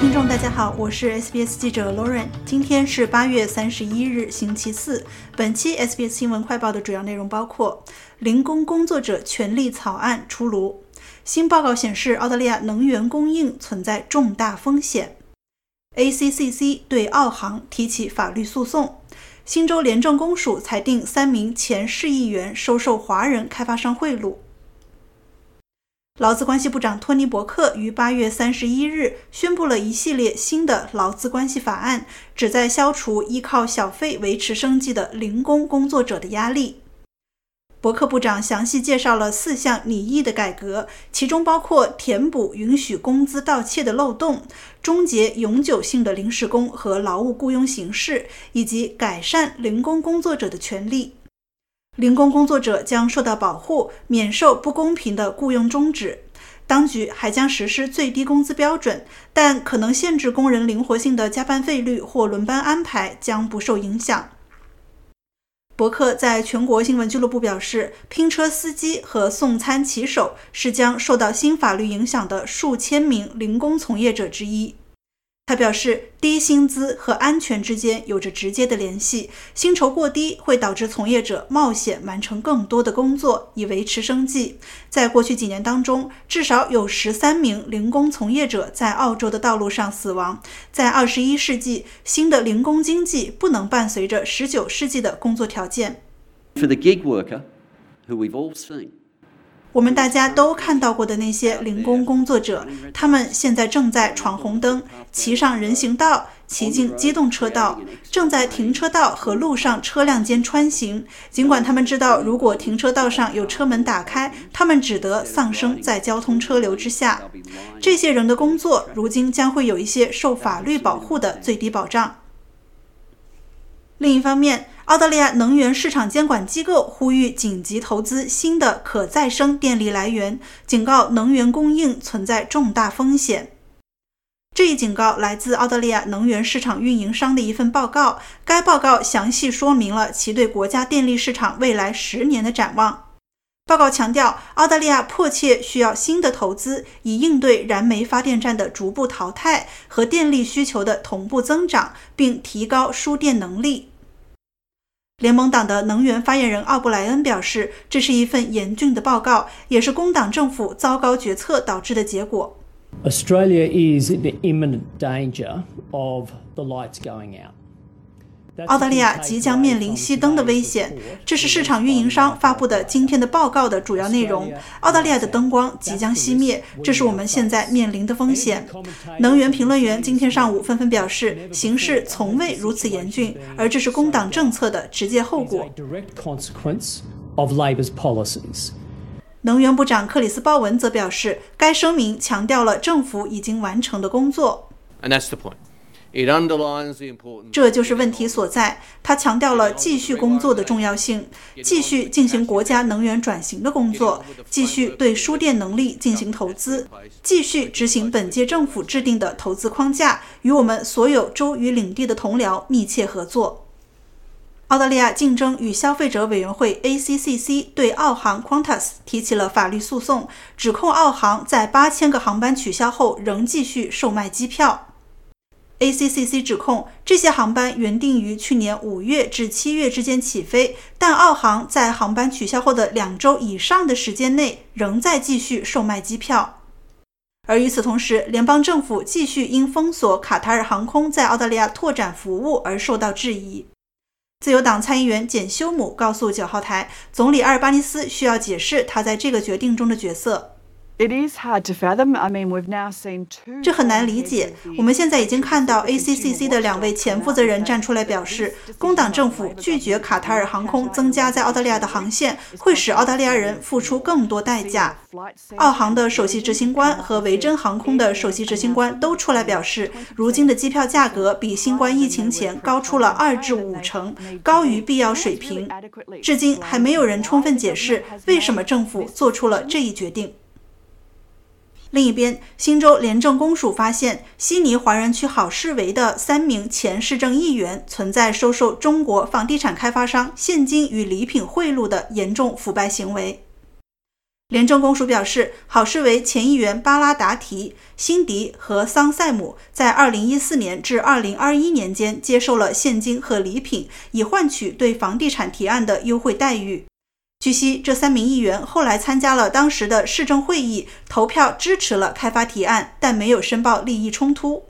听众，大家好，我是 SBS 记者 Lauren。今天是八月三十一日，星期四。本期 SBS 新闻快报的主要内容包括：零工工作者权利草案出炉；新报告显示，澳大利亚能源供应存在重大风险；ACCC 对澳航提起法律诉讼；新州廉政公署裁定三名前市议员收受华人开发商贿赂。劳资关系部长托尼·伯克于八月三十一日宣布了一系列新的劳资关系法案，旨在消除依靠小费维持生计的零工工作者的压力。伯克部长详细介绍了四项拟议的改革，其中包括填补允许工资盗窃的漏洞、终结永久性的临时工和劳务雇佣形式，以及改善零工工作者的权利。零工工作者将受到保护，免受不公平的雇佣终止。当局还将实施最低工资标准，但可能限制工人灵活性的加班费率或轮班安排将不受影响。伯克在全国新闻俱乐部表示，拼车司机和送餐骑手是将受到新法律影响的数千名零工从业者之一。他表示，低薪资和安全之间有着直接的联系。薪酬过低会导致从业者冒险完成更多的工作以维持生计。在过去几年当中，至少有十三名零工从业者在澳洲的道路上死亡。在二十一世纪，新的零工经济不能伴随着十九世纪的工作条件。For the gig worker, who we've all seen. 我们大家都看到过的那些零工工作者，他们现在正在闯红灯、骑上人行道、骑进机动车道，正在停车道和路上车辆间穿行。尽管他们知道，如果停车道上有车门打开，他们只得丧生在交通车流之下。这些人的工作如今将会有一些受法律保护的最低保障。另一方面，澳大利亚能源市场监管机构呼吁紧急投资新的可再生电力来源，警告能源供应存在重大风险。这一警告来自澳大利亚能源市场运营商的一份报告。该报告详细说明了其对国家电力市场未来十年的展望。报告强调，澳大利亚迫切需要新的投资，以应对燃煤发电站的逐步淘汰和电力需求的同步增长，并提高输电能力。联盟党的能源发言人奥布莱恩表示，这是一份严峻的报告，也是工党政府糟糕决策导致的结果。Australia is in imminent danger of the lights going out. 澳大利亚即将面临熄灯的危险，这是市场运营商发布的今天的报告的主要内容。澳大利亚的灯光即将熄灭，这是我们现在面临的风险。能源评论员今天上午纷纷表示，形势从未如此严峻，而这是工党政策的直接后果。能源部长克里斯·鲍文则表示，该声明强调了政府已经完成的工作。这就是问题所在。他强调了继续工作的重要性，继续进行国家能源转型的工作，继续对输电能力进行投资，继续执行本届政府制定的投资框架，与我们所有州与领地的同僚密切合作。澳大利亚竞争与消费者委员会 （ACCC） 对澳航 Qantas 提起了法律诉讼，指控澳航在八千个航班取消后仍继续售卖机票。ACCC 指控这些航班原定于去年五月至七月之间起飞，但澳航在航班取消后的两周以上的时间内仍在继续售卖机票。而与此同时，联邦政府继续因封锁卡塔尔航空在澳大利亚拓展服务而受到质疑。自由党参议员简·休姆告诉九号台，总理阿尔巴尼斯需要解释他在这个决定中的角色。It is hard to fathom. I mean, we've now seen two. 这很难理解。我们现在已经看到 ACCC 的两位前负责人站出来表示，工党政府拒绝卡塔尔航空增加在澳大利亚的航线，会使澳大利亚人付出更多代价。澳航的首席执行官和维珍航空的首席执行官都出来表示，如今的机票价格比新冠疫情前高出了二至五成，高于必要水平。至今还没有人充分解释为什么政府做出了这一决定。另一边，新州廉政公署发现，悉尼华人区好市围的三名前市政议员存在收受中国房地产开发商现金与礼品贿赂的严重腐败行为。廉政公署表示，好市为前议员巴拉达提、辛迪和桑塞姆在2014年至2021年间接受了现金和礼品，以换取对房地产提案的优惠待遇。据悉，这三名议员后来参加了当时的市政会议，投票支持了开发提案，但没有申报利益冲突。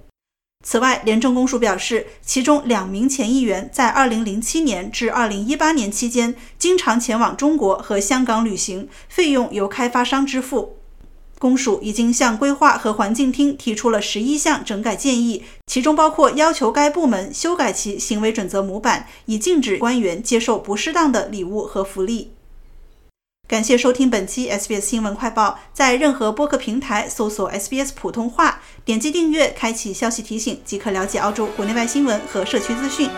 此外，廉政公署表示，其中两名前议员在2007年至2018年期间经常前往中国和香港旅行，费用由开发商支付。公署已经向规划和环境厅提出了十一项整改建议，其中包括要求该部门修改其行为准则模板，以禁止官员接受不适当的礼物和福利。感谢收听本期 SBS 新闻快报，在任何播客平台搜索 SBS 普通话，点击订阅，开启消息提醒，即可了解澳洲国内外新闻和社区资讯。